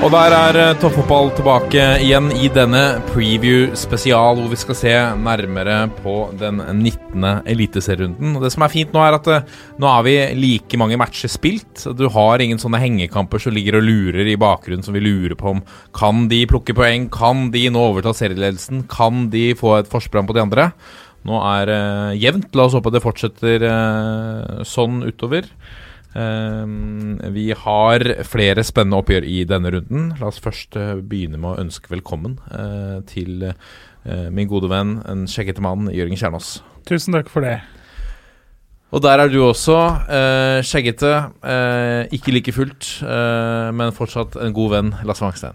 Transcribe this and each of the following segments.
Og der er eh, toppfotball tilbake igjen i denne preview-spesial, hvor vi skal se nærmere på den 19. eliteserierunden. Det som er fint nå, er at eh, nå har vi like mange matcher spilt. Du har ingen sånne hengekamper som ligger og lurer i bakgrunnen, som vi lurer på om kan de plukke poeng, kan de nå overta serieledelsen, kan de få et forsprang på de andre. Nå er det jevnt. La oss håpe det fortsetter eh, sånn utover. Ehm, vi har flere spennende oppgjør i denne runden. La oss først eh, begynne med å ønske velkommen eh, til eh, min gode venn, en skjeggete mann, Jørgen Kjernås. Tusen takk for det. Og der er du også. eh, skjeggete. eh, ikke like fullt, eh, men fortsatt en god venn, Lasse Wangstein.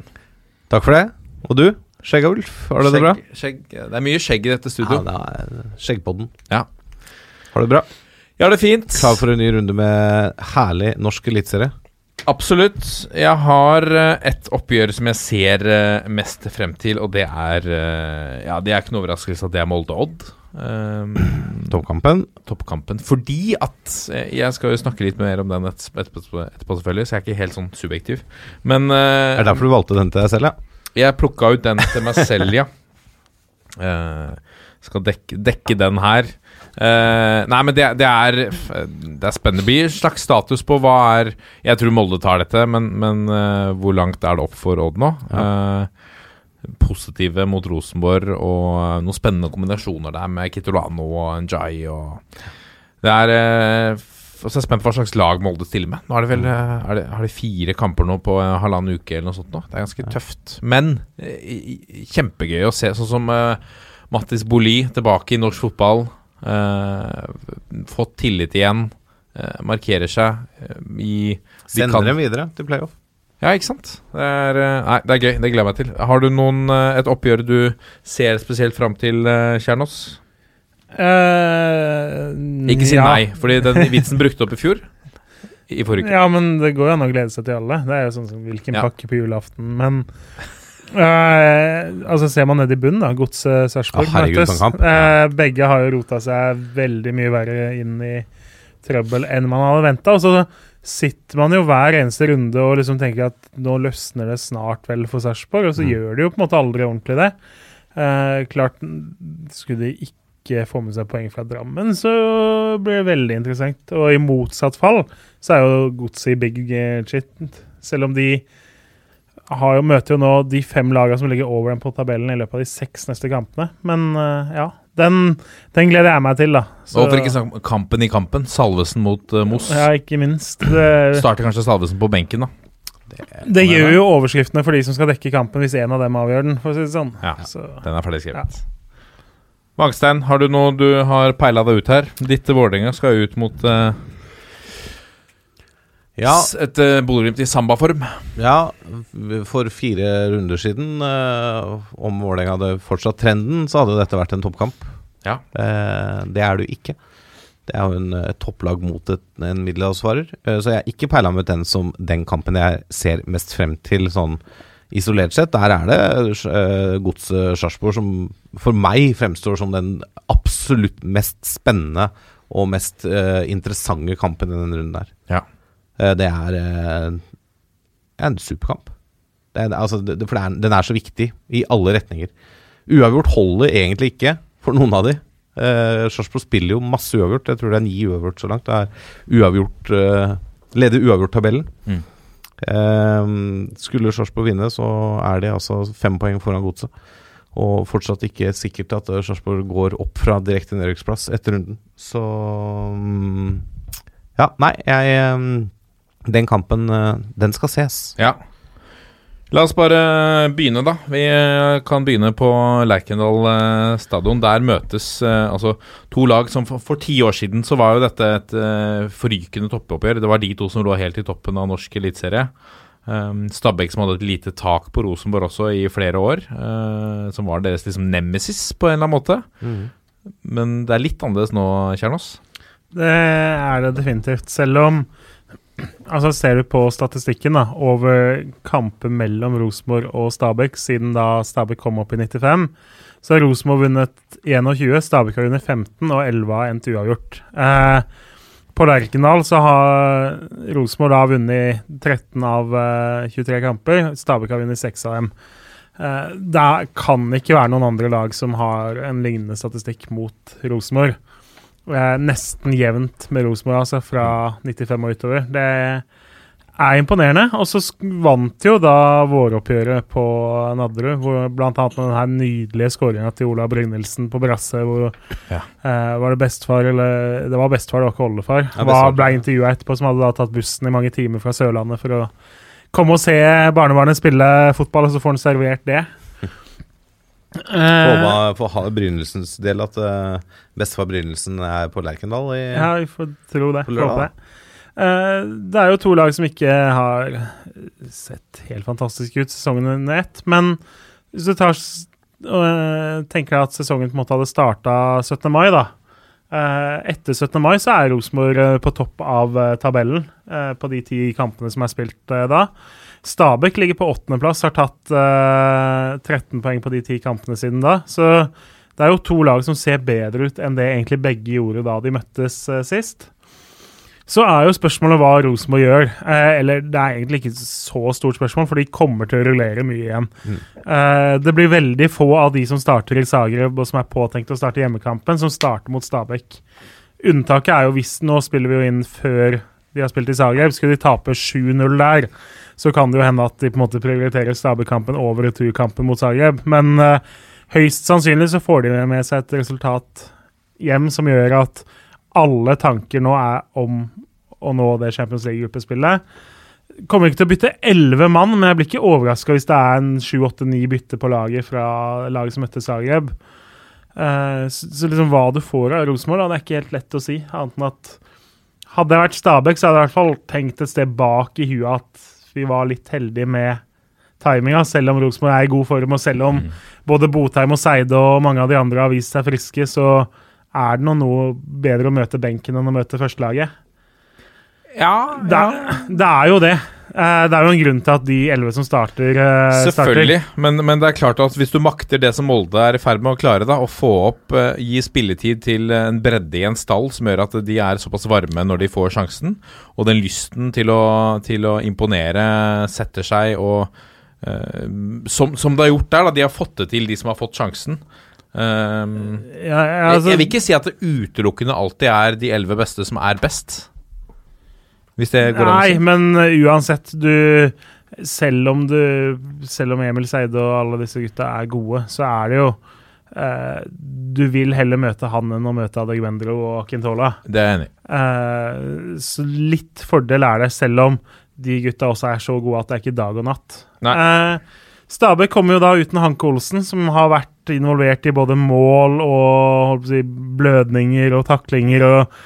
Takk for det. Og du? Skjegga-Ulf, har du det bra? Skjegg, det er mye skjegg i dette studio. Ja, det er Skjeggpodden. Ja. Har du det bra? Jeg har det fint. Klar for en ny runde med herlig norsk eliteserie? Absolutt. Jeg har eh, et oppgjør som jeg ser eh, mest frem til, og det er eh, Ja, det er ikke noe overraskelse at det er Molde-Odd. Um, Toppkampen. toppkampen. Fordi at Jeg skal jo snakke litt mer om den etterpå, etterpå selvfølgelig, så jeg er ikke helt sånn subjektiv. Men uh, Er det derfor du valgte den til deg selv, ja? jeg plukka ut den til meg selv, ja. Uh, skal dekke, dekke den her. Eh, nei, men det, det er Det er spennende. Det blir slags status på hva er Jeg tror Molde tar dette, men, men uh, hvor langt er det opp for Odd nå? Eh, positive mot Rosenborg og noen spennende kombinasjoner der med Kitolano og Njai og Det er og så er jeg spent på hva slags lag Molde stiller med. Nå er det vel eh, er det, Har de fire kamper nå på halvannen uke eller noe sånt nå? Det er ganske tøft. Men kjempegøy å se. Sånn som uh, Mattis Boli tilbake i norsk fotball. Eh, fått tillit igjen. eh, markerer seg eh, i de Sender kan- dem videre til playoff. Ja, ikke sant? Det er, nei, det er gøy. Det gleder jeg meg til. Har du noen, et oppgjør du ser spesielt fram til, eh, Kjernås? Uh, Ikke si ja. nei, fordi den vitsen brukte opp i fjor. I forrige uke. Ja, men det går jo an å glede seg til alle. Det er jo sånn som hvilken Ja. pakke på julaften. Men eh, altså ser man ned i bunnen, da. Godset Sarpsborg ah, møtes. Eh, begge har jo rota seg veldig mye verre inn i trøbbel enn man hadde venta. Og så sitter man jo hver eneste runde og liksom tenker at nå løsner det snart vel for Sarpsborg, og så Mm. gjør de jo på en måte aldri ordentlig det. Eh, klart, skulle de ikke få med seg poeng fra Drammen, så blir det veldig interessant. Og i motsatt fall så er jo godset i big shit. Selv om de jo, møter jo nå de fem lagene som ligger over dem på tabellen i løpet av de seks neste kampene. Men eh, ja, den, den gleder jeg meg til, da. Så- Og for ikke snakke om kampen i kampen. Salvesen mot uh, Moss. Ja, ikke minst. Det, Starter kanskje Salvesen på benken, da. det gjør jo overskriftene for de som skal dekke kampen, hvis en av dem avgjør den, for å si det sånn. Ja, Så, Den er ferdig skrevet. Magstein, har du noe du har peila deg ut her? Ditt Vålerenga skal ut mot eh, Ja, et uh, Bodø-Glimt i sambaform. ja, for fire runder siden, uh, om Vålerenga hadde fortsatt trenden, så hadde jo dette vært en toppkamp. Ja. Uh, det er det jo ikke. Det er jo en et topplag mot et, en middelhavsvarer. Uh, så jeg har ikke peila ut den som den kampen jeg ser mest frem til, sånn isolert sett. Der er det uh, Godset Sarpsborg som for meg fremstår som den absolutt mest spennende og mest interessante kampen i denne runden der. Ja. Eh, det er eh, en superkamp. Det er, altså, det, for det er, den er så viktig i alle retninger. Uavgjort holder egentlig ikke for noen av de. Uh, Sarpsborg spiller jo masse uavgjort. Jeg tror det er ni uavgjort så langt. Det er uavgjort uh, Leder uavgjort-tabellen. Mm. Eh, skulle Sarpsborg vinne, så er de altså fem poeng foran godset. Og fortsatt ikke sikkert at Sarpsborg går opp fra direkte nedrykksplass etter runden. Så mm, Ja, nei, jeg eh, Den kampen, eh, den skal ses. Ja. La oss bare begynne, da. Vi eh, kan begynne på Lerkendal eh, stadion. Der møtes altså to lag som for, for ti år siden så var jo dette et forrykende toppoppgjør. Det var de to som lå helt i toppen av norsk eliteserie. Um, Stabæk som hadde et lite tak på Rosenborg også i flere år. som var deres liksom nemesis på en eller annen måte. Men det er litt annerledes nå, Kjernås. Det er det definitivt. Selv om Altså Ser du på statistikken da over kamper mellom Rosenborg og Stabæk siden da Stabæk kom opp i 95, så har Rosenborg vunnet 21, Stabæk har vunnet 15, og 11 har endt uavgjort. Eh, på Lerkendal så har Rosenborg da vunnet 13 av eh, 23 kamper, Stabæk har vunnet 6 av dem. Eh, det kan ikke være noen andre lag som har en lignende statistikk mot Rosenborg nesten jevnt med Rosenborg, altså fra 95 og utover. Det er imponerende. Og så vant jo da våroppgjøret på Nadderud, hvor annet med den her nydelige skåringa til Ola Brynildsen på brasse, hvor Ja. eh, var det bestefar eller Det var bestefar, det var ikke oldefar. Ja, Ja, ble intervjua etterpå, som hadde da tatt bussen i mange timer fra Sørlandet for å komme og se barnebarnet spille fotball, og så får han servert det. Eh, Håpa for Brynelsens del at uh, bestefar Brynelsen er på Lerkendal i Ja, vi får tro det. Håper det. Uh, det er jo to lag som ikke har sett helt fantastiske ut sesongen under ett. Men hvis du tar, uh, tenker deg at sesongen på en måte hadde starta 17. mai, da. Uh, etter 17. mai så er Rosenborg eh, på topp av eh, tabellen eh, på de ti kampene som er spilt eh, da. Stabæk ligger på åttendeplass, har tatt eh, 13 poeng på de ti kampene siden da. Så det er jo to lag som ser bedre ut enn det egentlig begge gjorde da de møttes eh, sist. Så er jo spørsmålet hva Rosenborg gjør. Eh, eller det er egentlig ikke så stort spørsmål, for de kommer til å rullere mye igjen. Eh, det blir veldig få av de som starter i Zagreb og som er påtenkt å starte hjemmekampen, som starter mot Stabæk. Unntaket er jo hvis Nå spiller vi jo inn før de har spilt i Zagreb. Skulle de tape 7-0 der, så kan det jo hende at de på en måte prioriterer Stabæk-kampen over returkampen mot Zagreb. Men uh, høyst sannsynlig så får de med seg et resultat hjem som gjør at alle tanker nå er om å nå det Champions League-gruppespillet. Kommer ikke til å bytte elleve mann, men jeg blir ikke overraska hvis det er en sju-åtte-ni bytte på laget fra laget som møtte Zagreb. Uh, så, så liksom hva du får av Rosenborg, det er ikke helt lett å si. Annet enn at hadde jeg vært Stabæk, så hadde jeg i hvert fall tenkt et sted bak i huet at vi var litt heldige med timinga, selv om Rosenborg er i god form, og selv om både Botheim og Seide og mange av de andre har vist seg friske, så er det nå noe bedre å møte benken enn å møte førstelaget. Ja, Det, er- det er jo det. Eh, Det er jo en grunn til at de elleve som starter, Selvfølgelig, Selvfølgelig, men, men det er klart at hvis du makter det som Molde er i ferd med å klare, da, å få opp, eh, gi spilletid til eh, en bredde i en stall som gjør at de er såpass varme når de får sjansen, og den lysten til å, til å imponere setter seg, og eh, som, som det har gjort der, da, de har fått det til, de som har fått sjansen. Um. Ja, altså, jeg, jeg vil ikke si at det utelukkende alltid er de elleve beste som er best. Hvis det går an å Nei, men uh, uansett, du Selv om du Selv om Emil Seide og alle disse gutta er gode, så er det jo eh, Du vil heller møte han enn å møte Adegwendro og Akintola. Det er jeg enig i. Eh, så litt fordel er det, selv om de gutta også er så gode at det er ikke dag og natt. Nei. Eh, Stabæk kommer jo da uten Hanke Olsen, som har vært involvert i både mål og si, blødninger og taklinger. og eh,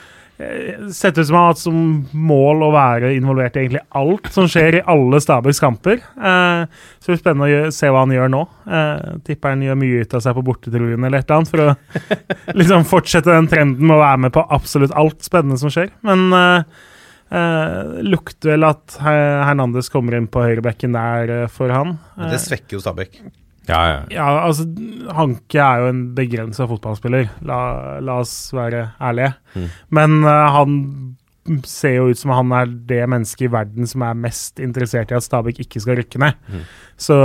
Sett ut som han har hatt som mål å være involvert i egentlig alt som skjer i alle Stabæks kamper. Eh, så det blir spennende å gjøre, se hva han gjør nå. Eh, tipper han gjør mye ut av seg på bortetruen eller et eller annet for å liksom fortsette den trenden med å være med på absolutt alt spennende som skjer. Men eh, eh, lukter vel at Her- Hernandez kommer inn på høyrebekken der eh, for han. Det svekker jo Stabæk. Ja, ja. Ja, altså Hanke er jo en begrensa fotballspiller, la, la oss være ærlige. Mm. Men uh, han ser jo ut som han er det mennesket i verden som er mest interessert i at Stabæk ikke skal rykke ned. Mm. Så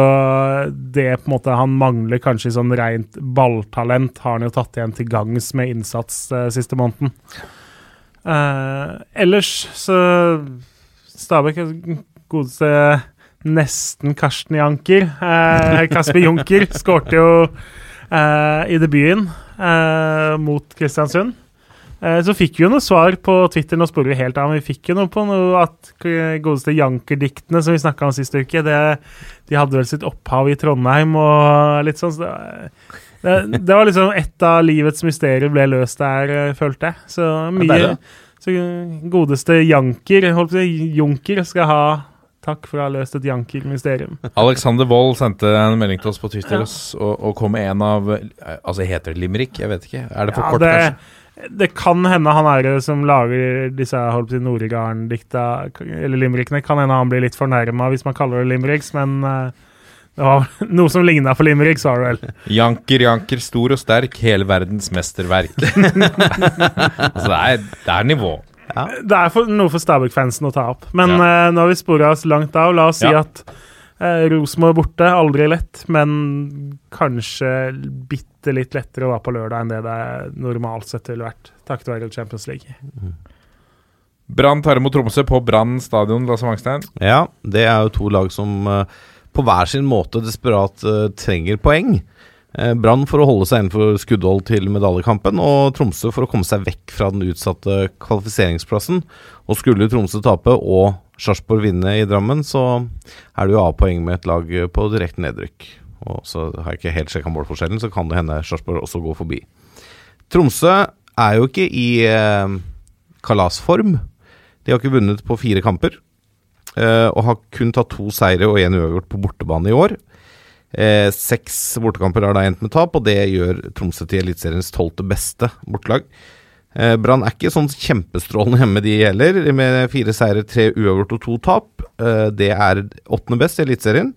det på en måte han mangler kanskje sånn rent balltalent, har han jo tatt igjen til gangs med innsats uh, siste måneden. Uh, ellers så Stabæk godeste nesten Karsten Janker. Eh, Kasper Junker skårte jo eh, i debuten eh, mot Kristiansund. Eh, Så fikk vi jo noe svar på Twitter, nå sporer vi helt av, men vi fikk jo noe på noe at godeste Janker-diktene som vi snakka om sist uke, det, de hadde vel sitt opphav i Trondheim og litt sånn. Så det, det, det var liksom et av livets mysterier ble løst der, eh, følte jeg. Så mye. Så godeste Janker, holdt på å si, Junker, skal ha takk for å ha løst et Janker-mysterium. Alexander Wold sendte en melding til oss på Twitter ja. og, og kom med en av Altså, heter det limerick? Jeg vet ikke. Er det for Ja, kort, det, kanskje? det kan hende han er det som lager disse holdt på Noregarden-dikta, eller limerickene. Kan hende han blir litt fornærma hvis man kaller det limericks, men eh, det var noe som ligna på Limerick, sa du vel. Janker, Janker, stor og sterk, hele verdens mesterverk. altså, det er, det er nivå. Det er for, noe for Stabæk-fansen å ta opp. Men Ja. uh, nå har vi spora oss langt av. La oss si at uh, Rosenborg borte, aldri lett, men kanskje bitte litt lettere være på lørdag enn det det normalt sett ville vært, takket være Champions League. Brann tar imot Tromsø på Brann stadion, Lasse Mangstein. Ja, det er jo to lag som uh, på hver sin måte desperat trenger poeng. Eh, Brann for å holde seg innenfor skuddhold til medaljekampen, og Tromsø for å komme seg vekk fra den utsatte kvalifiseringsplassen. Og skulle Tromsø tape og Sarpsborg vinne i Drammen, så er det jo A-poeng med et lag på direkte nedrykk. Og så har jeg ikke helt sjekka målforskjellen, så kan det hende Sarpsborg også går forbi. Tromsø er jo ikke i eh, kalasform. De har ikke vunnet på fire kamper. eh, og har kun tatt to seire og én uavgjort på bortebane i år. Eh, seks bortekamper har da endt med tap, og det gjør Tromsø til Eliteseriens tolvte beste bortelag. Eh, Brann er ikke sånn kjempestrålende hjemme, de heller, med fire seire, tre uavgjort og to tap. Eh, det er åttende best i Eliteserien.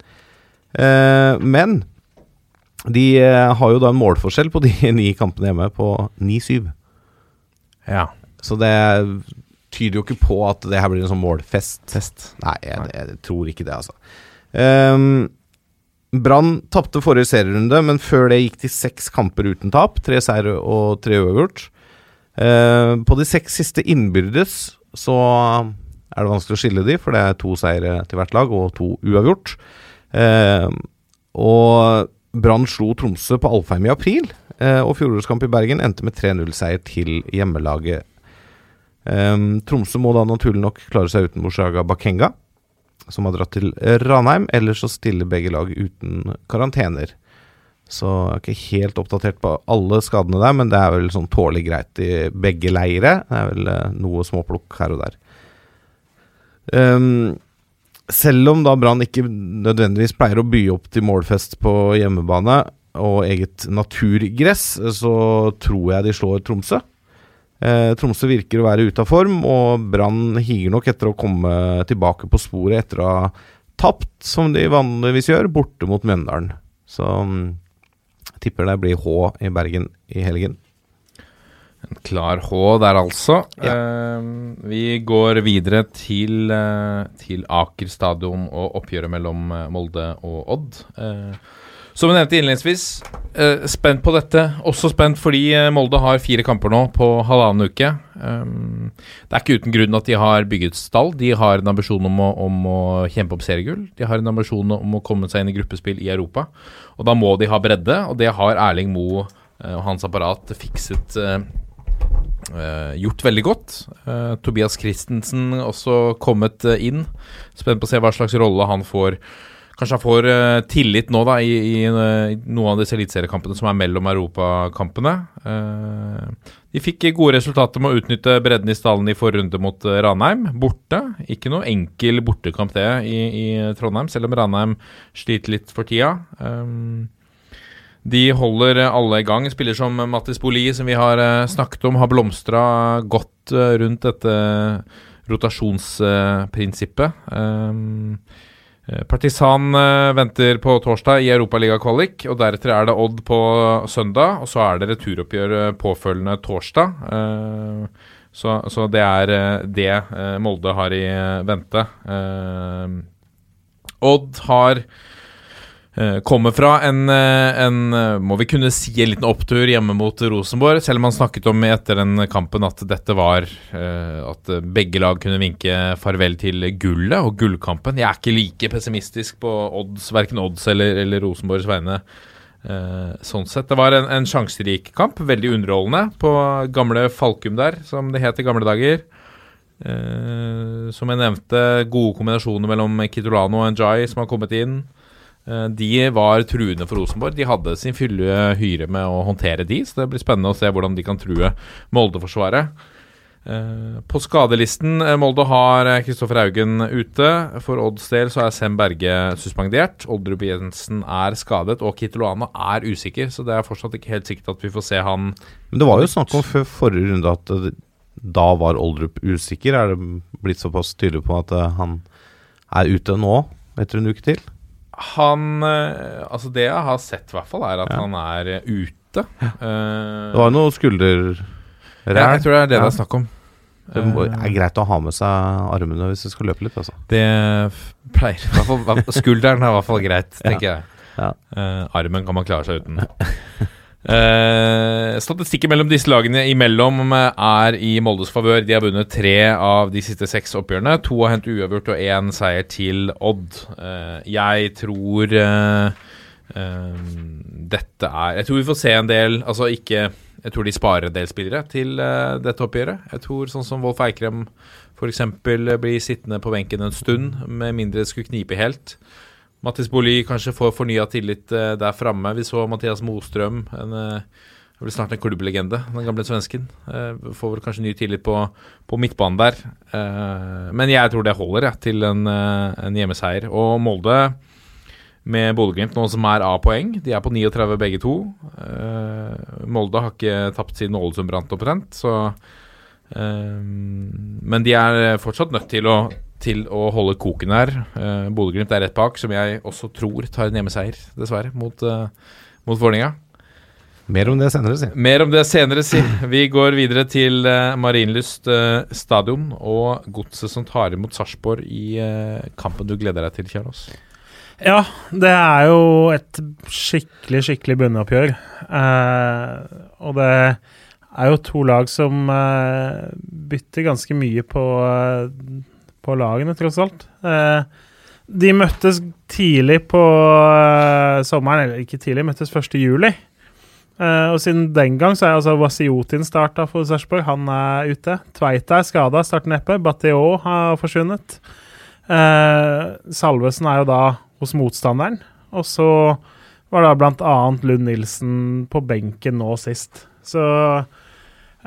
Eh, men de eh, har jo da en målforskjell på de ni kampene hjemme på 9-7. Ja. Så det tyder jo ikke på at det her blir en sånn målfest. Nei, jeg, jeg tror ikke det, altså. Um, Brann tapte forrige serierunde, men før det gikk de seks kamper uten tap. Tre seire og tre uavgjort. Eh, på de seks siste innbyrdes så er det vanskelig å skille de, for det er to seire til hvert lag og to uavgjort. Eh, og Brann slo Tromsø på Alfheim i april, eh, og fjorårets kamp i Bergen endte med 3-0-seier til hjemmelaget. Um, Tromsø må da naturlig nok klare seg uten Boshaga Bakenga, som har dratt til Ranheim. Ellers så stiller begge lag uten karantener. Så jeg er ikke helt oppdatert på alle skadene der, men det er vel sånn tålelig greit i begge leire. Det er vel eh, noe småplukk her og der. Um, selv om da Brann ikke nødvendigvis pleier å by opp til målfest på hjemmebane og eget naturgress, så tror jeg de slår Tromsø. Eh, Tromsø virker å være ute av form, og Brann higer nok etter å komme tilbake på sporet etter å ha tapt, som de vanligvis gjør, borte mot Mjøndalen. Så mm, tipper det blir H i Bergen i helgen. En klar H der, altså. Eh, vi går videre til, uh, til Aker stadion og oppgjøret mellom eh, Molde og Odd. Uh, som jeg nevnte innledningsvis, eh, spent på dette. Også spent fordi Molde har fire kamper nå på halvannen uke. Um, det er ikke uten grunn at de har bygget stall. De har en ambisjon om å, om å kjempe opp seriegull. De har en ambisjon om å komme seg inn i gruppespill i Europa. Og da må de ha bredde, og det har Erling Moe og hans apparat fikset eh, gjort veldig godt. Uh, Tobias Christensen også kommet uh, inn. Spent på å se hva slags rolle han får. Kanskje han får tillit nå da i, i, noen av disse eliteseriekampene som er mellom europakampene. De fikk gode resultater med å utnytte bredden i stallen i forrunde mot Ranheim. Borte. Ikke noe enkel bortekamp det i, i Trondheim, selv om Ranheim sliter litt for tida. Um, de holder alle i gang. Spiller som Mattis Boli, som vi har eh, snakket om, har blomstra godt eh, rundt dette rotasjonsprinsippet. Eh, Partisan eh, venter på torsdag i Europaligakvalik, og deretter er det Odd på søndag. Og så er det returoppgjør eh, påfølgende torsdag. Eh, så, så det er eh, det eh, Molde har i eh, vente. Eh, Odd har Eh, Kommer fra en, eh, en, eh, må vi kunne si, en liten opptur hjemme mot Rosenborg. Selv om han snakket om etter den kampen at dette var eh, At begge lag kunne vinke farvel til gullet og gullkampen. Jeg er ikke like pessimistisk på odds, verken odds eller, eller Rosenborgs vegne Eh, sånn sett. Det var en, en sjanserik kamp, veldig underholdende, på gamle Falkum der, som det het i gamle dager. Eh, som jeg nevnte, gode kombinasjoner mellom Kitolano og Njay som har kommet inn. Eh, de var truende for Rosenborg. De hadde sin fulle hyre med å håndtere de, så det blir spennende å se hvordan de kan true Molde-forsvaret. Eh, På skadelisten eh, Molde har Kristoffer Haugen ute. For Odds del så er Sem Berge suspendert. Oldrup Jensen er skadet, og Kitolano er usikker. Så det er fortsatt ikke helt sikkert at vi får se han Men det var jo snakk om før forrige runde at da var Oldrup usikker. Er det blitt såpass tydelig på at han er ute nå, etter en uke til? Han eh, Altså, det jeg har sett, i hvert fall, er at Ja. han er eh, ute. Ja. Det var noe skulderræl. ja, jeg tror det er det det er snakk om. Det Eh, er greit å ha med seg armene hvis du skal løpe litt, altså. Det pleier Skulderen er i hvert fall greit, Ja. tenker jeg. Ja. Eh, armen kan man klare seg uten. Eh, statistikken mellom disse lagene imellom eh, er i Moldes favør. De har vunnet tre av de siste seks oppgjørene. To har hentet uavgjort og én seier til Odd. Uh, jeg tror uh, dette er Jeg tror vi får se en del Altså ikke Jeg tror de sparer en del spillere til dette oppgjøret. Jeg tror sånn som Wolf Eikrem f.eks. blir sittende på benken en stund, med mindre det skulle knipe helt. Mattis Boli kanskje får fornya tillit eh, der framme. Vi så Mathias Mostrøm, en, eh, det blir snart en klubblegende, den gamle svensken. Eh, får vel kanskje ny tillit på, på midtbanen der. Eh, men jeg tror det holder jeg, til en, eh, en hjemmeseier. Og Molde med Bodø-Glimt nå som er A-poeng. De er på 39 begge to. Eh, Molde har ikke tapt siden Ålesund brant omtrent, så eh, Men de er fortsatt nødt til å, til å holde koken her. Uh, Bodø-Glimt er rett bak, som jeg også tror tar en hjemmeseier, dessverre, mot, uh, mot Vålerenga. Mer om det senere, si. Mer om det senere, si. Vi går videre til uh, Marienlyst uh, stadion og godset som tar imot Sarpsborg i uh, kampen du gleder deg til, Kjernås. Ja, det er jo et skikkelig, skikkelig bunnoppgjør. Eh, og det er jo to lag som bytter ganske mye på, eh, på lagene, tross alt. Eh, de møttes tidlig på eh, sommeren, eller ikke tidlig, møttes 1. juli. Eh, og siden den gang så er altså Wasiotin starta for Sarpsborg. Han er ute. Tveita er skada, starter neppe. Bateo har forsvunnet. Salvesen er jo da hos motstanderen. Og så var da annet Lund Nilsen på benken nå sist. Så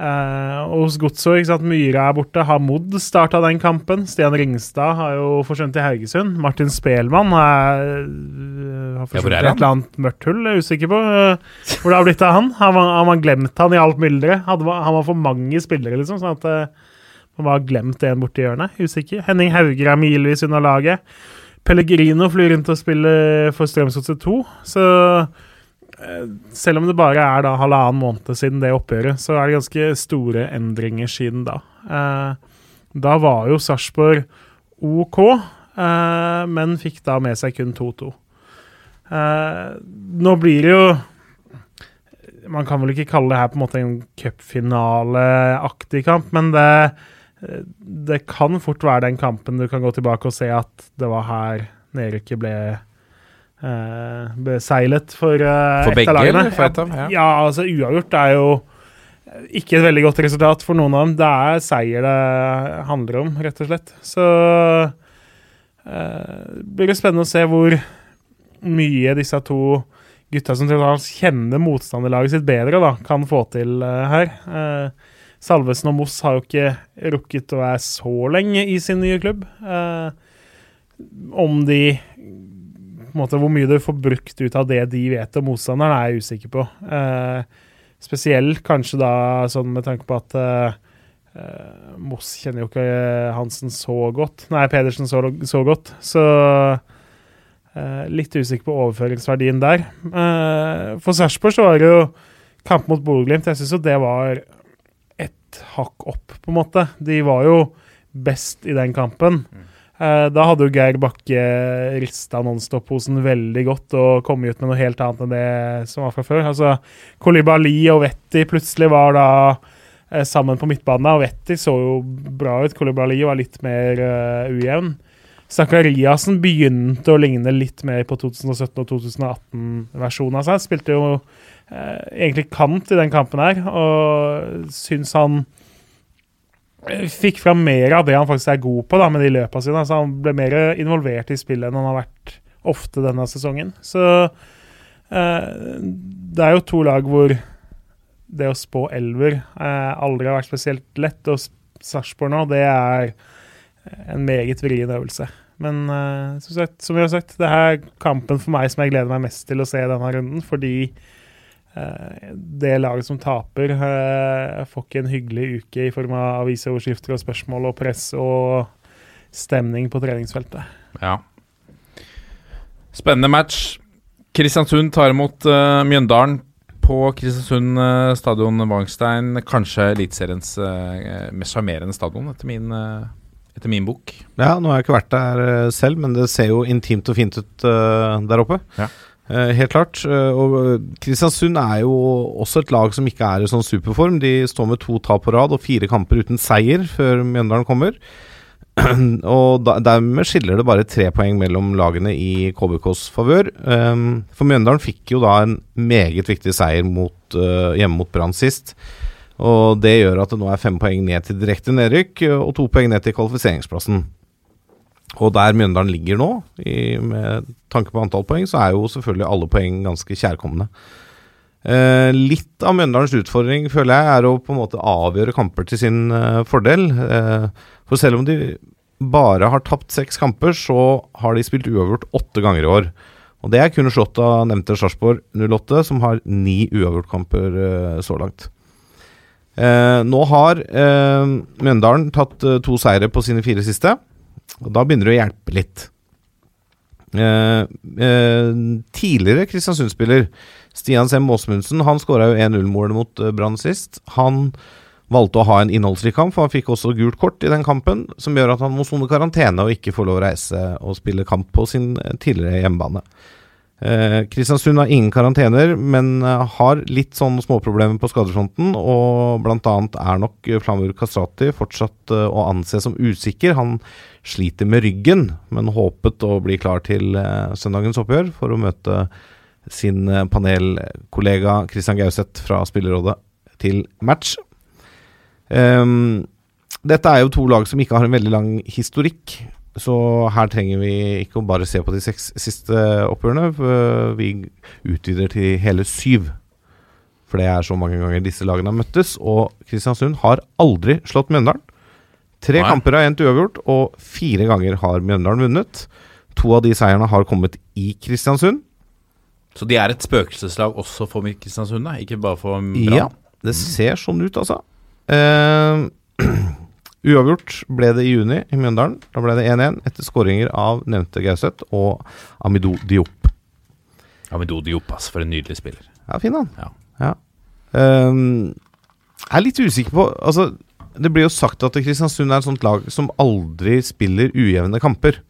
eh, Og hos Godset, ikke sant, Myhre er borte. Hamoud starta den kampen. Stian Ringstad har jo forsvunnet til Haugesund. Martin Spelmann er, øh, har Ja, forsvunnet i et eller annet mørkt hull. Jeg er usikker på øh, hvor det har blitt av han. Har man, har man glemt han i alt mylderet? Han var for mange spillere, liksom. sånn at man har glemt en borti hjørnet. Usikker. Henning Hauger er milevis unna laget. Pellegrino flyr rundt og spiller for Strømsgodset 2. Så eh, selv om det bare er da halvannen måned siden det oppgjøret, så er det ganske store endringer siden da. Eh, da var jo Sarpsborg OK, eh, men fikk da med seg kun 2-2. Eh, nå blir det jo Man kan vel ikke kalle det her på en måte en cupfinaleaktig kamp, men det, det kan fort være den kampen du kan gå tilbake og se at det var her nedrykket ble eh, beseilet for, eh, For begge, lagene. for ett av, ja. ja, altså uavgjort er jo ikke et veldig godt resultat for noen av dem. Det er seier det handler om, rett og slett. Så eh, blir det spennende å se hvor mye disse to gutta som kjenner motstanderlaget sitt bedre, da, kan få til eh, her. Eh, Salvesen og Moss har jo ikke rukket å være så lenge i sin nye klubb. Eh, om de på en måte, Hvor mye du får brukt ut av det de vet om motstanderen, er jeg usikker på. Eh, spesielt kanskje da sånn med tanke på at eh, eh, Moss kjenner jo ikke Hansen så godt. Nei, Pedersen så, så godt. Så eh, litt usikker på overføringsverdien der. Eh, for Sarpsborg så var det jo kamp mot Bodø-Glimt. Jeg syns jo det var et hakk opp, på en måte. De var jo best i den kampen. Eh, da hadde jo Geir Bakke rista Nonstop-posen veldig godt og kommet ut med noe helt annet enn det som var fra før. Altså, Kolibali og Vetti plutselig var da eh, sammen på midtbanen, og Vetti så jo bra ut. Kolibali var litt mer uh, ujevn. Zakariassen begynte å ligne litt mer på 2017- og 2018-versjonen av seg. Spilte jo eh, egentlig kant i den kampen her, og syns han eh, fikk fram mer av det han faktisk er god på da, med de løpa sine. Altså, han ble mer involvert i spillet enn han har vært ofte denne sesongen. Så eh, det er jo to lag hvor det å spå elver eh, aldri har vært spesielt lett. Og Sarpsborg nå, det er en meget vrien øvelse. Men eh, som, sagt, som vi har sagt, det er kampen for meg som jeg gleder meg mest til å se denne runden. Fordi det laget som taper, eh, får ikke en hyggelig uke i form av avisoverskrifter og spørsmål og press og stemning på treningsfeltet. Ja. Spennende match. Kristiansund tar imot uh, Mjøndalen på Kristiansund uh, stadion Wangstein. Kanskje Eliteseriens uh, mest sjarmerende stadion, etter min, uh, etter min bok. Ja, nå har jeg ikke vært der eh, selv, men det ser jo intimt og fint ut uh, der oppe. Ja. Eh, helt klart. Eh, og eh, Kristiansund er jo også et lag som ikke er i sånn superform. De står med to tap på rad og fire kamper uten seier før Mjøndalen kommer. og dermed skiller det bare tre poeng mellom lagene i KBKs favør. Um, for Mjøndalen fikk jo da en meget viktig seier mot, hjemme mot Brann sist. Og det gjør at det nå er fem poeng ned til direkte nedrykk og to poeng ned til kvalifiseringsplassen. Og der Mjøndalen ligger nå, i, med tanke på antall poeng, så er jo selvfølgelig alle poeng ganske kjærkomne. Eh, litt av Mjøndalens utfordring føler jeg er å på en måte avgjøre kamper til sin eh, fordel. Eh, for selv om de bare har tapt seks kamper, så har de spilt uavgjort åtte ganger i år. Og det er kun slått av nevnte Sarpsborg 08, som har ni uavgjortkamper eh, så langt. Eh, nå har eh, Mjøndalen tatt to seire på sine fire siste, og da begynner det å hjelpe litt. Eh, eh, tidligere Kristiansund-spiller Stian Sem Åsmundsen Han skåra jo 1-0-målet mot eh, Brann sist. Han valgte å ha en innholdsrik kamp, for han fikk også gult kort i den kampen, som gjør at han må sone karantene og ikke får lov å reise og spille kamp på sin eh, tidligere hjemmebane. Eh, Kristiansund har ingen karantener, men eh, har litt sånne småproblemer på skadefronten. Og bl.a. er nok Flamur Kastrati fortsatt eh, å anse som usikker. Han sliter med ryggen, men håpet å bli klar til eh, søndagens oppgjør for å møte sin eh, panelkollega Christian Gauseth fra Spillerrådet til match. Ehm, dette er jo to lag som ikke har en veldig lang historikk. Så her trenger vi ikke å bare se på de seks siste oppgjørene. for Vi utvider til hele syv. For det er så mange ganger disse lagene har møttes. Og Kristiansund har aldri slått Mjøndalen. Tre Nei. kamper har endt uavgjort, og fire ganger har Mjøndalen vunnet. To av de seierne har kommet i Kristiansund. Så de er et spøkelseslag også for Kristiansund, da? Ikke bare for Brann? Ja, det ser sånn ut, altså. Eh, uavgjort ble det i juni i Mjøndalen. Da ble det 1-1 etter skåringer av nevnte Gauseth og Amidou Diop. Amidou Diop, ass, for en nydelig spiller. Ja, fin han. Ja. Ja. Um, jeg er litt usikker på Altså, det blir jo sagt at Kristiansund er et sånt lag som aldri spiller ujevne kamper.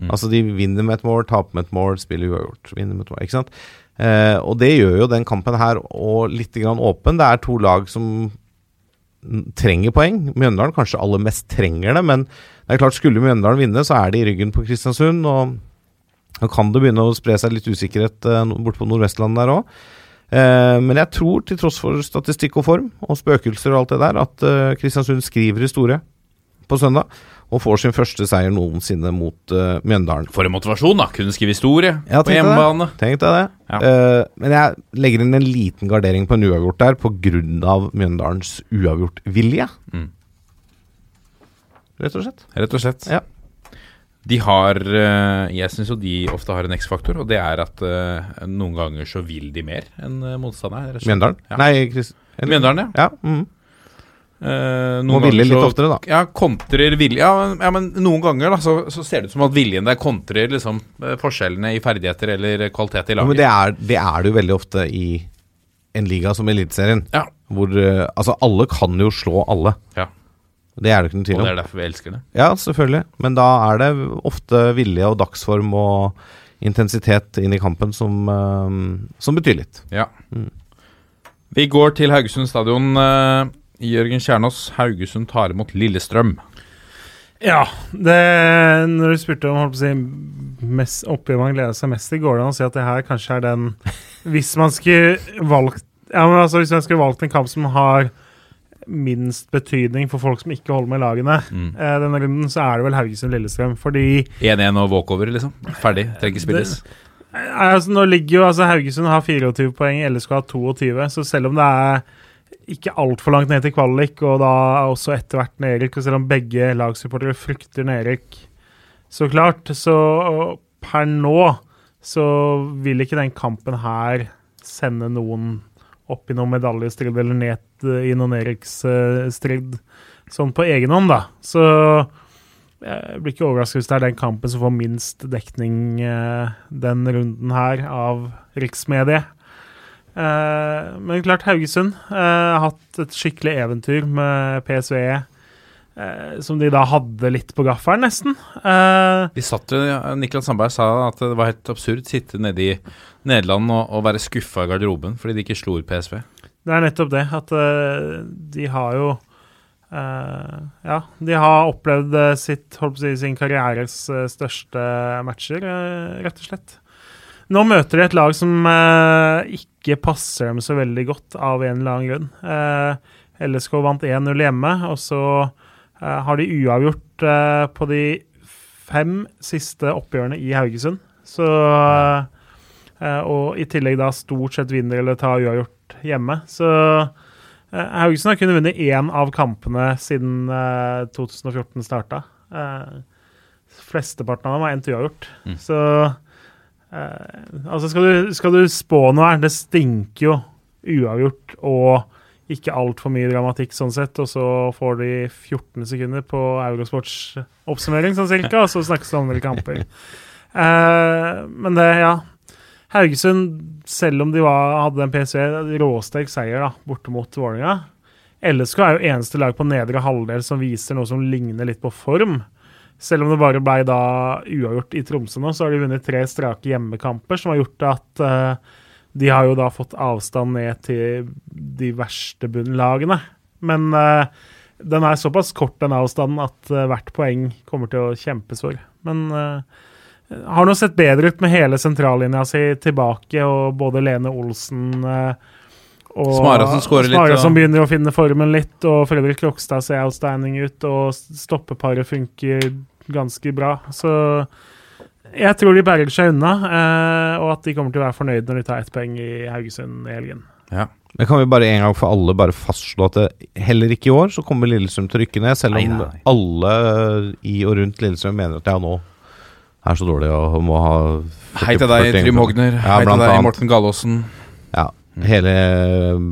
Mm. Altså, de vinner med et mål, taper med et mål, spiller uavgjort. Vinner med et mål, ikke sant? Uh, og det gjør jo den kampen her og litt grann åpen. Det er to lag som trenger poeng. Mjøndalen kanskje aller mest trenger det, men det er klart skulle Mjøndalen vinne, så er de i ryggen på Kristiansund. Og nå kan det begynne å spre seg litt usikkerhet eh, borte på Nordvestlandet der òg. Eh, men jeg tror, til tross for statistikk og form, og spøkelser og alt det der, at eh, Kristiansund skriver historie på søndag. Og får sin første seier noensinne mot uh, Mjøndalen. For en motivasjon, da! Kunne skrive historie Ja, på hjemmebane. Tenk deg det. Ja. Uh, men jeg legger inn en liten gardering på en uavgjort der pga. Mjøndalens uavgjortvilje. Mm. Rett og slett. Rett og slett. Ja. De har eh, Jeg syns jo de ofte har en X-faktor, og det er at noen ganger så vil de mer enn motstanderen. Mjøndalen? Ja. Nei, Chris, Mjøndalen, ja. Ja, mm. Eh, Må ville litt oftere, da. Ja, kontrer vilje ja, men- ja, men noen ganger da så, så ser det ut som at viljen der kontrer liksom eh, forskjellene i ferdigheter eller kvalitet i Ja, men det er, det er det jo veldig ofte i en liga som Eliteserien. Ja. Hvor eh, Altså, alle kan jo slå alle. Ja. Det er det ikke noen Og det er derfor vi elsker det. Ja, selvfølgelig. Men da er det ofte vilje og dagsform og intensitet inn i kampen som, eh, som betyr litt. Ja. Mm. Vi går til Haugesund stadion. eh, Jørgen Kjernås, Haugesund tar imot Lillestrøm. Ja, det, når du spurte om holdt på å si, mest, oppgjør man gleder seg mest til, går det an å si at det her kanskje er den Hvis man skulle valgt ja, men altså, hvis man skulle valgt en kamp som har minst betydning for folk som ikke holder med lagene Mm. eh, denne runden, så er det vel Haugesund-Lillestrøm. Fordi 1-1 og walkover, liksom. Ferdig. Trenger ikke spilles. Det, altså, nå ligger jo altså Haugesund har 24 poeng, LSK har 22, så selv om det er ikke altfor langt ned til kvalik, og da også etter hvert nedrykk, og selv om begge lagsupportere frykter nedrykk, så klart, så per nå så vil ikke den kampen her sende noen opp i noen medaljestrid eller ned eh, i noen nedrykksstrid sånn på egen hånd, da. Så jeg blir ikke overrasket hvis det er den kampen som får minst dekning eh, den runden her av riksmediet. Eh, men klart, Haugesund eh, har hatt et skikkelig eventyr med PSV, eh, som de da hadde litt på gaffelen, nesten. Eh, De satt jo, Niklas Sandberg sa at det var helt absurd sitte nede i Nederland og, og være skuffa i garderoben fordi de ikke slo ut PSV. Det er nettopp det, at de har jo eh, Ja, de har opplevd sitt, holdt på å si, sin karrieres største matcher, rett og slett. Nå møter de et lag som eh, ikke passer dem så veldig godt, av en eller annen grunn. Eh, LSK vant 1-0 hjemme, og så eh, har de uavgjort eh, på de fem siste oppgjørene i Haugesund. Så eh, Og i tillegg da stort sett vinner eller tar uavgjort hjemme. Så eh, Haugesund har kunnet vunnet én av kampene siden eh, 2014 starta. Eh, flesteparten av dem har endt uavgjort. Mm. Så Altså, skal du, skal du spå noe her Det stinker jo uavgjort og ikke altfor mye dramatikk sånn sett, og så får de 14 sekunder på Eurosports oppsummering, sånn cirka, og så snakkes det om noen kamper. Uh, men det, ja Haugesund, selv om de var, hadde en PSV, råsterk seier da, borte mot Vålerenga. LSK er jo eneste lag på nedre halvdel som viser noe som ligner litt på form. Selv om det bare ble da uavgjort i Tromsø nå, så har de vunnet tre strake hjemmekamper, som har gjort at uh, de har jo da fått avstand ned til de verste bunnlagene. Men uh, den er såpass kort, den avstanden, at uh, hvert poeng kommer til å kjempes for. Men uh, har nå sett bedre ut med hele sentrallinja si tilbake, og både Lene Olsen og Smara som litt, Smara som begynner å finne formen litt, og Fredrik Krokstad ser outstanding ut, og stoppeparet funker ganske bra. Så jeg tror de bærer seg unna, eh, og at de kommer til å være fornøyd når de tar ett poeng i Haugesund i helgen. Ja. Men kan vi bare en gang for alle bare fastslå at det, heller ikke i år så kommer Lillestrøm til å rykke ned, selv om Nei, nei. alle i og rundt Lillestrøm mener at ja, nå er så dårlig og må ha 40 Hei til deg, Trym Hogner. Ja, Hei til deg, annet. Morten Gallaasen. Ja, hele um,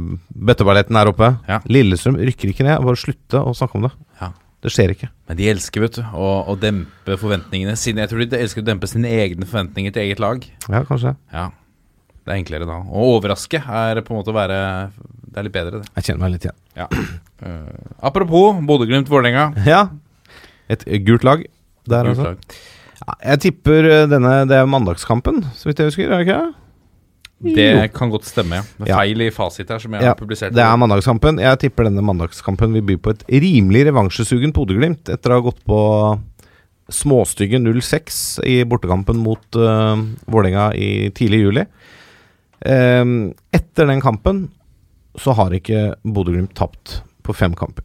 bøtteballetten er oppe. Ja. Lillestrøm rykker ikke ned. Bare slutte å snakke om det. Ja. Det skjer ikke. Men de elsker vet du, å, å dempe forventningene sine. Jeg tror de elsker å dempe sine egne forventninger til eget lag. Ja, kanskje. Ja, Det er enklere da. Å overraske er på en måte å være Det er litt bedre, det. Jeg kjenner meg litt igjen. Eh, apropos Bodø-Glimt-Vålerenga. Ja. Et gult lag der, altså. Lag. Ja, jeg tipper uh, denne Det er mandagskampen, så vidt jeg husker. Er det ikke det? Det kan godt stemme, ja. Med Ja. feil i fasit her, som jeg Ja, har publisert. Det er mandagskampen. Jeg tipper denne mandagskampen vil by på et rimelig revansjesugen Bodø-Glimt etter å ha gått på småstygge 0-6 i bortekampen mot uh, Vålerenga i tidlig juli. Um, etter den kampen så har ikke Bodø-Glimt tapt på fem kamper.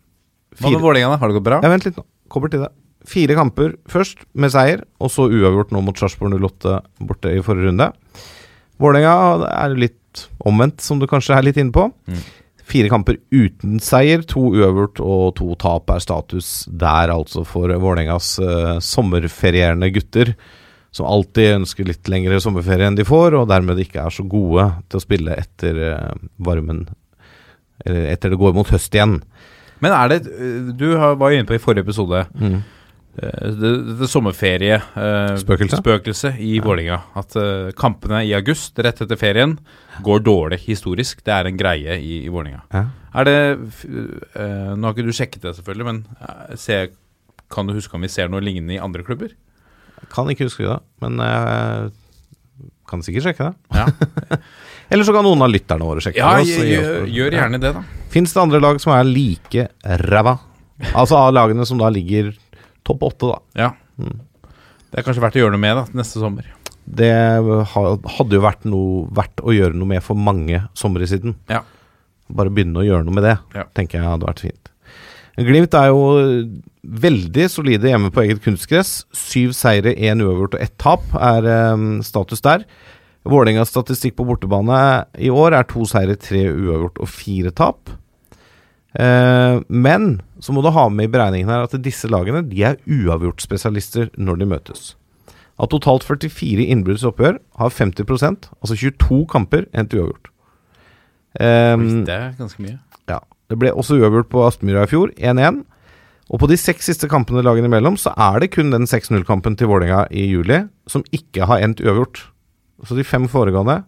Hva med Vålerenga? Har det gått bra? Ja, vent litt nå. Kommer til det. Fire kamper først med seier, og så uavgjort nå mot Sarpsborg 08 borte i forrige runde. Vålerenga er litt omvendt, som du kanskje er litt inne på. Mm. Fire kamper uten seier, to uavgjort og to tap er status der, altså, for Vålerengas uh, sommerferierende gutter. Som alltid ønsker litt lengre sommerferie enn de får, og dermed ikke er så gode til å spille etter uh, varmen Eller etter det går mot høst igjen. Men er det eh, Du var jo inne på i forrige episode Mm. Eh, det, det sommerferie eh, i Vålerenga. At eh, kampene i august, rett etter ferien, går dårlig historisk. Det er en greie i, i Vålerenga. Ja. Er det Nå har ikke du sjekket det, selvfølgelig, men ser, kan du huske om vi ser noe lignende i andre klubber? Kan ikke huske det, men jeg kan sikkert sjekke det. Ja, Eller så kan noen av lytterne våre sjekke ja det. gjør, gjør gjerne det, da. Fins det andre lag som er like ræva? Altså av lagene som da ligger topp åtte, da. Ja. Det er kanskje verdt å gjøre noe med da, neste sommer. Det hadde jo vært noe verdt å gjøre noe med for mange somre siden. Ja. Bare begynne å gjøre noe med det, Ja. tenker jeg hadde vært fint. Glimt er jo veldig solide hjemme på eget kunstgress. Syv seire, én uavgjort og ett tap er um, status der. Vålerengas statistikk på bortebane i år er to seire, tre uavgjort og fire tap. Eh, men så må du ha med i beregningen her at disse lagene de er uavgjortspesialister når de møtes. Av totalt 44 innbruddsoppgjør har 50% altså 22 kamper, endt uavgjort. Um, Det er ganske mye. ja. Det ble også uavgjort på Aspmyra i fjor, 1-1. Og på de seks siste kampene lagene imellom, så er det kun den 6-0-kampen til Vålerenga i juli som ikke har endt uavgjort. Så de fem foregående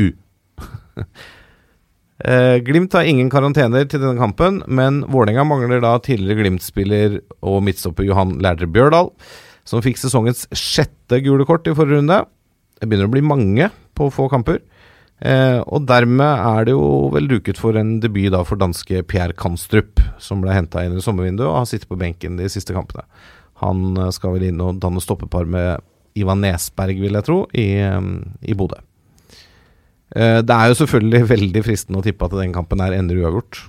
U. eh, Glimt har ingen karantener til denne kampen, men Vålerenga mangler da tidligere Glimt-spiller og midtstopper Johan Lærdre Bjørdal, som fikk sesongens sjette gule kort i forrige runde. Det begynner å bli mange på få kamper. Eh, og dermed er det jo vel duket for en debut da for danske Pierre Kanstrup, som ble henta inn i sommervinduet og har sittet på benken de siste kampene. Han eh, skal vel inn og danne stoppepar med Ivan Nesberg, vil jeg tro, i, eh, i Bodø. Eh, det er jo selvfølgelig veldig fristende å tippe at den kampen er ender uavgjort.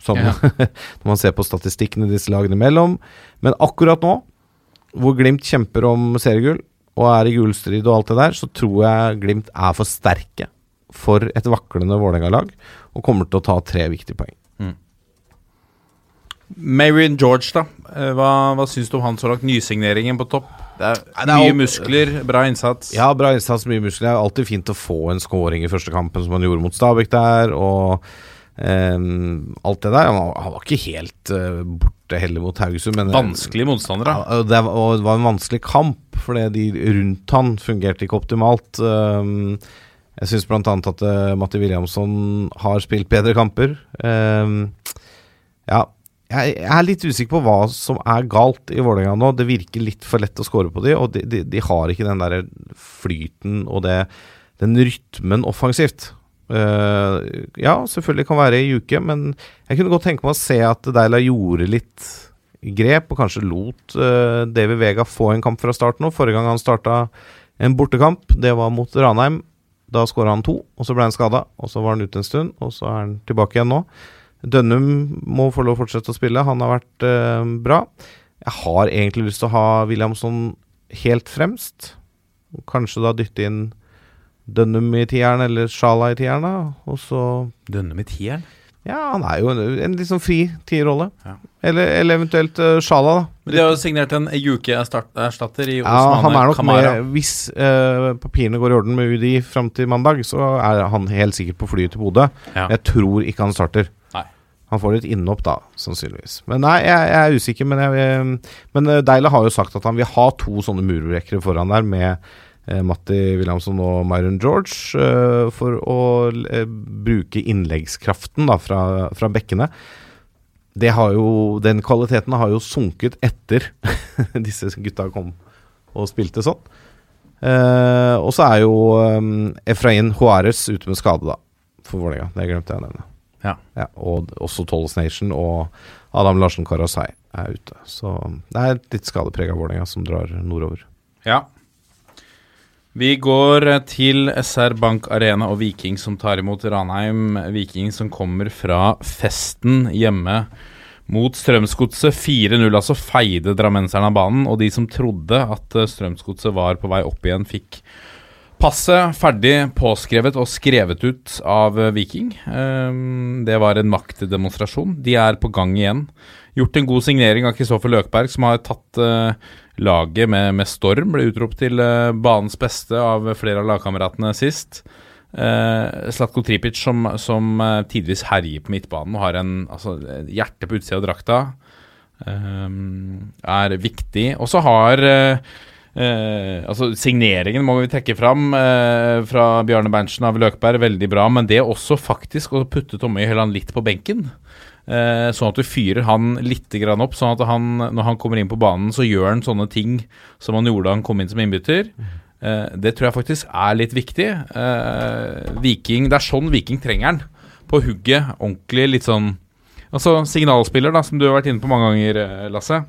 Sånn Ja. når man ser på statistikkene disse lagene imellom. Men akkurat nå, hvor Glimt kjemper om seriegull og er i gullstrid og alt det der, så tror jeg Glimt er for sterke for et vaklende Vålerenga-lag og kommer til å ta tre viktige poeng. Marion George, da. Eh, Hva, hva syns du om han så langt? Nysigneringen på topp. Det er, Nei, det er mye muskler, bra innsats. Ja, bra innsats, mye muskler. Det er alltid fint å få en scoring i første kampen, som han gjorde mot Stabæk der, og Um, alt det der. Han var, han var ikke helt uh, borte heller mot Haugesund, men Vanskelige motstandere. Ja, det, var, og det var en vanskelig kamp, fordi de rundt han fungerte ikke optimalt. Um, jeg syns bl.a. at uh, Matti Williamson har spilt bedre kamper. Um, ja, jeg, er litt usikker på hva som er galt i Vålerenga nå. Det virker litt for lett å score på de, og de, de, de har ikke den der flyten og det, den rytmen offensivt. Uh, ja, selvfølgelig kan være i uke, men jeg kunne godt tenke meg å se at Deila gjorde litt grep, og kanskje lot uh, Davy Vega få en kamp fra starten nå. Forrige gang han starta en bortekamp, det var mot Ranheim. Da skåra han to, og så ble han skada. Og så var han ute en stund, og så er han tilbake igjen nå. Dønnum må få lov å fortsette å spille, han har vært eh, bra. Jeg har egentlig lyst til å ha Williamson helt fremst. Kanskje da dytte inn Dønnum i tieren, eller Sjala i tieren, da. Og så Dønnum i tieren. Ja, han er jo en, en litt sånn fri tierrolle. Ja. Eller, eller eventuelt uh, Sjala, da. Men de har jo signert en Juke-erstatter i Ja, han er nok Kamara. med Hvis uh, papirene går i orden med UDI fram til mandag, så er han helt sikkert på flyet til Bodø. Ja. Jeg tror ikke han starter. Han får litt innhopp da, sannsynligvis. Men nei, jeg, jeg er usikker. Men, jeg, eh, men eh, Deila har jo sagt at han vil ha to sånne murbrekkere foran der, med eh, Matti Williamson og Myron George, eh, for å eh, bruke innleggskraften da, fra, fra bekkene. Jo, den kvaliteten har jo sunket etter disse gutta kom og spilte sånn. Eh, og så er jo um, Efrain Juárez ute med skade, da, for Vålerenga. Det glemte jeg å nevne. Ja. og også Tolles Nation og Adam Larsen Karasai er ute. Så det er litt skadeprega Vålerenga som drar nordover. Ja. Vi går til SR Bank Arena og Viking som tar imot Ranheim. Viking som kommer fra festen hjemme mot Strømsgodset. 4-0, altså feide drammenserne av banen. Og de som trodde at eh, Strømsgodset var på vei opp igjen, fikk passet ferdig påskrevet og skrevet ut av eh, Viking. Ehm, det var en maktdemonstrasjon. De er på gang igjen. Gjort en god signering av Kristoffer Løkberg, som har tatt eh, laget med, med storm. Ble utropt til eh, banens beste av flere av lagkameratene sist. Slatko Tripic, som, som tidvis herjer på midtbanen og har en altså, hjerte på utsida av drakta, ehm, er viktig. Og så har eh, altså Signeringen må vi trekke fram eh, fra Bjarne Berntsen av Løkberg, veldig bra. Men det også faktisk å putte Tomme Høiland litt på benken. Eh, sånn at du fyrer han litt opp, sånn at han, når han kommer inn på banen, så gjør han sånne ting som han gjorde da han kom inn som innbytter. Eh, det tror jeg faktisk er litt viktig. Eh, Viking, Det er sånn Viking trenger han. På hugget, ordentlig litt sånn Altså signalspiller, da, som du har vært inne på mange ganger, eh, Lasse.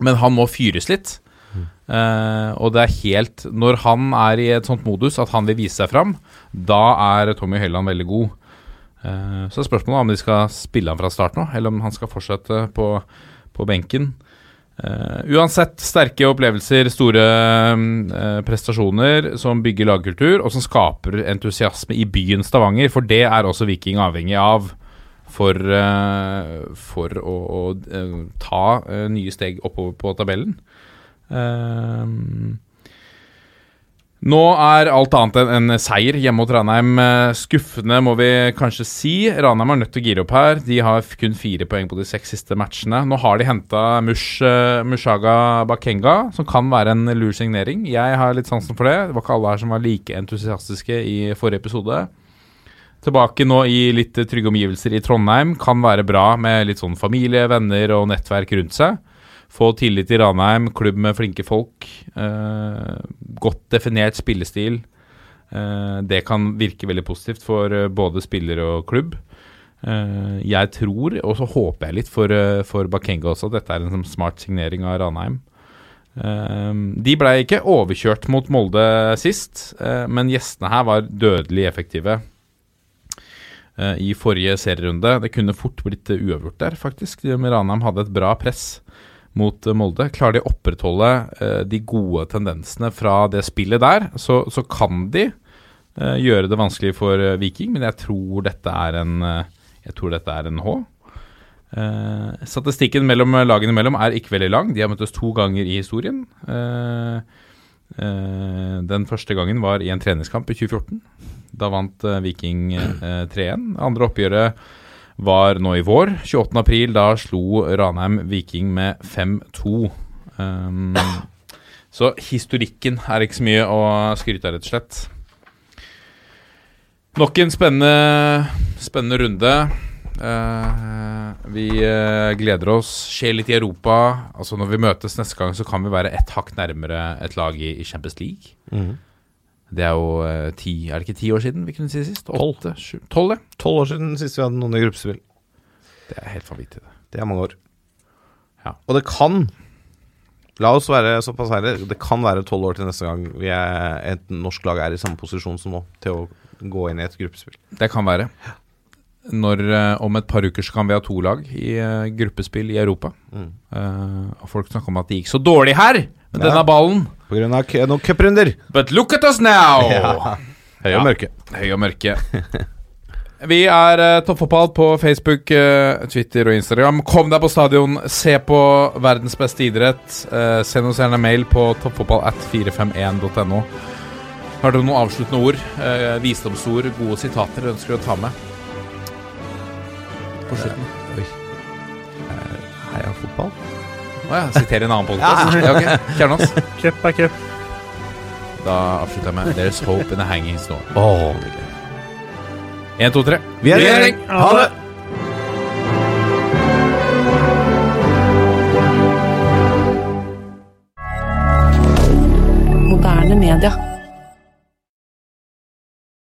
Men han må fyres litt. Eh, og det er helt Når han er i et sånt modus at han vil vise seg fram, da er Tommy Høiland veldig god. Uh, så er spørsmålet om de skal spille han fra start nå, eller om han skal fortsette på, på benken. Uh, uansett, sterke opplevelser, store prestasjoner som bygger lagkultur, og som skaper entusiasme i byen Stavanger, for det er også Viking avhengig av for, for å, å ta nye steg oppover på tabellen. Ehm, nå er alt annet enn en seier hjemme mot Ranheim eh, skuffende, må vi kanskje si. Ranheim er nødt til å gire opp her. De har kun fire poeng på de seks siste matchene. Nå har de henta Mush, eh, Mushaga Bakenga, som kan være en lur signering. Jeg har litt sansen for det. Det var ikke alle her som var like entusiastiske i forrige episode. Tilbake nå i litt trygge omgivelser i Trondheim. Kan være bra med litt sånn familie, venner og nettverk rundt seg. Få tillit i Ranheim, klubb med flinke folk. Eh, godt definert spillestil. Eh, det kan virke veldig positivt for eh, både spiller og klubb. Eh, jeg tror, og så håper jeg litt for, eh, for Bakenga også, at dette er en sånn smart signering av Ranheim. Eh, de ble ikke overkjørt mot Molde sist, men gjestene her var dødelig effektive i forrige serierunde. Det kunne fort blitt uavgjort der, faktisk. Ranheim hadde et bra press mot eh, Molde. Klarer de å opprettholde eh, de gode tendensene fra det spillet der, så, så kan de eh, gjøre det vanskelig for eh, Viking, men jeg tror dette er en eh, dette er en H. Eh, statistikken mellom lagene imellom er ikke veldig lang. De har møttes to ganger i historien. Den første gangen var i en treningskamp i 2014. Da vant Viking eh, 3-1. Andre oppgjøret var nå i vår. 28. april, da slo Ranheim Viking med 5-2. Um, så historikken er ikke så mye å skryte av, rett og slett. Nok en spennende, spennende runde. Uh, vi uh, gleder oss. Skjer litt i Europa. Altså Når vi møtes neste gang, så kan vi være ett hakk nærmere et lag i, i Champions League. Det er jo eh, ti Er det ikke ti år siden vi kunne si sist? sist? Åtte? Sju? Tolv, ja. Tolv år siden sist vi hadde noen i gruppespill. Det er helt vanvittig. det. Det er mange år. Ja. Og det kan La oss være såpass ærlige. Det kan være tolv år til neste gang vi er, et norsk lag er i samme posisjon som nå, til å gå inn i et gruppespill. Det kan være. Når eh, Om et par uker så kan vi ha to lag i eh, gruppespill i Europa. Mm. Uh, folk snakker om at det gikk så dårlig her med Ja. denne ballen. På grunn av noen cuprunder. But look at us now! Ja. Høy og mørke. Høy og mørke. Vi er uh, Toppfotball på Facebook, uh, Twitter og Instagram. Kom deg på stadion, se på verdens beste idrett. Uh, send oss gjerne mail på toppfotballat451.no. Har dere noen avsluttende ord? visdomsord, gode sitater dere ønsker å ta med? På slutten. Heia fotball. Å ja, sitere en annen podkast? Ja, ok. Kjernås. Cup er cup. Da avslutter jeg med There's hope in a hanging storm. Oh, Én, to, tre. Vi er i regjering! Ha det! Moderne media.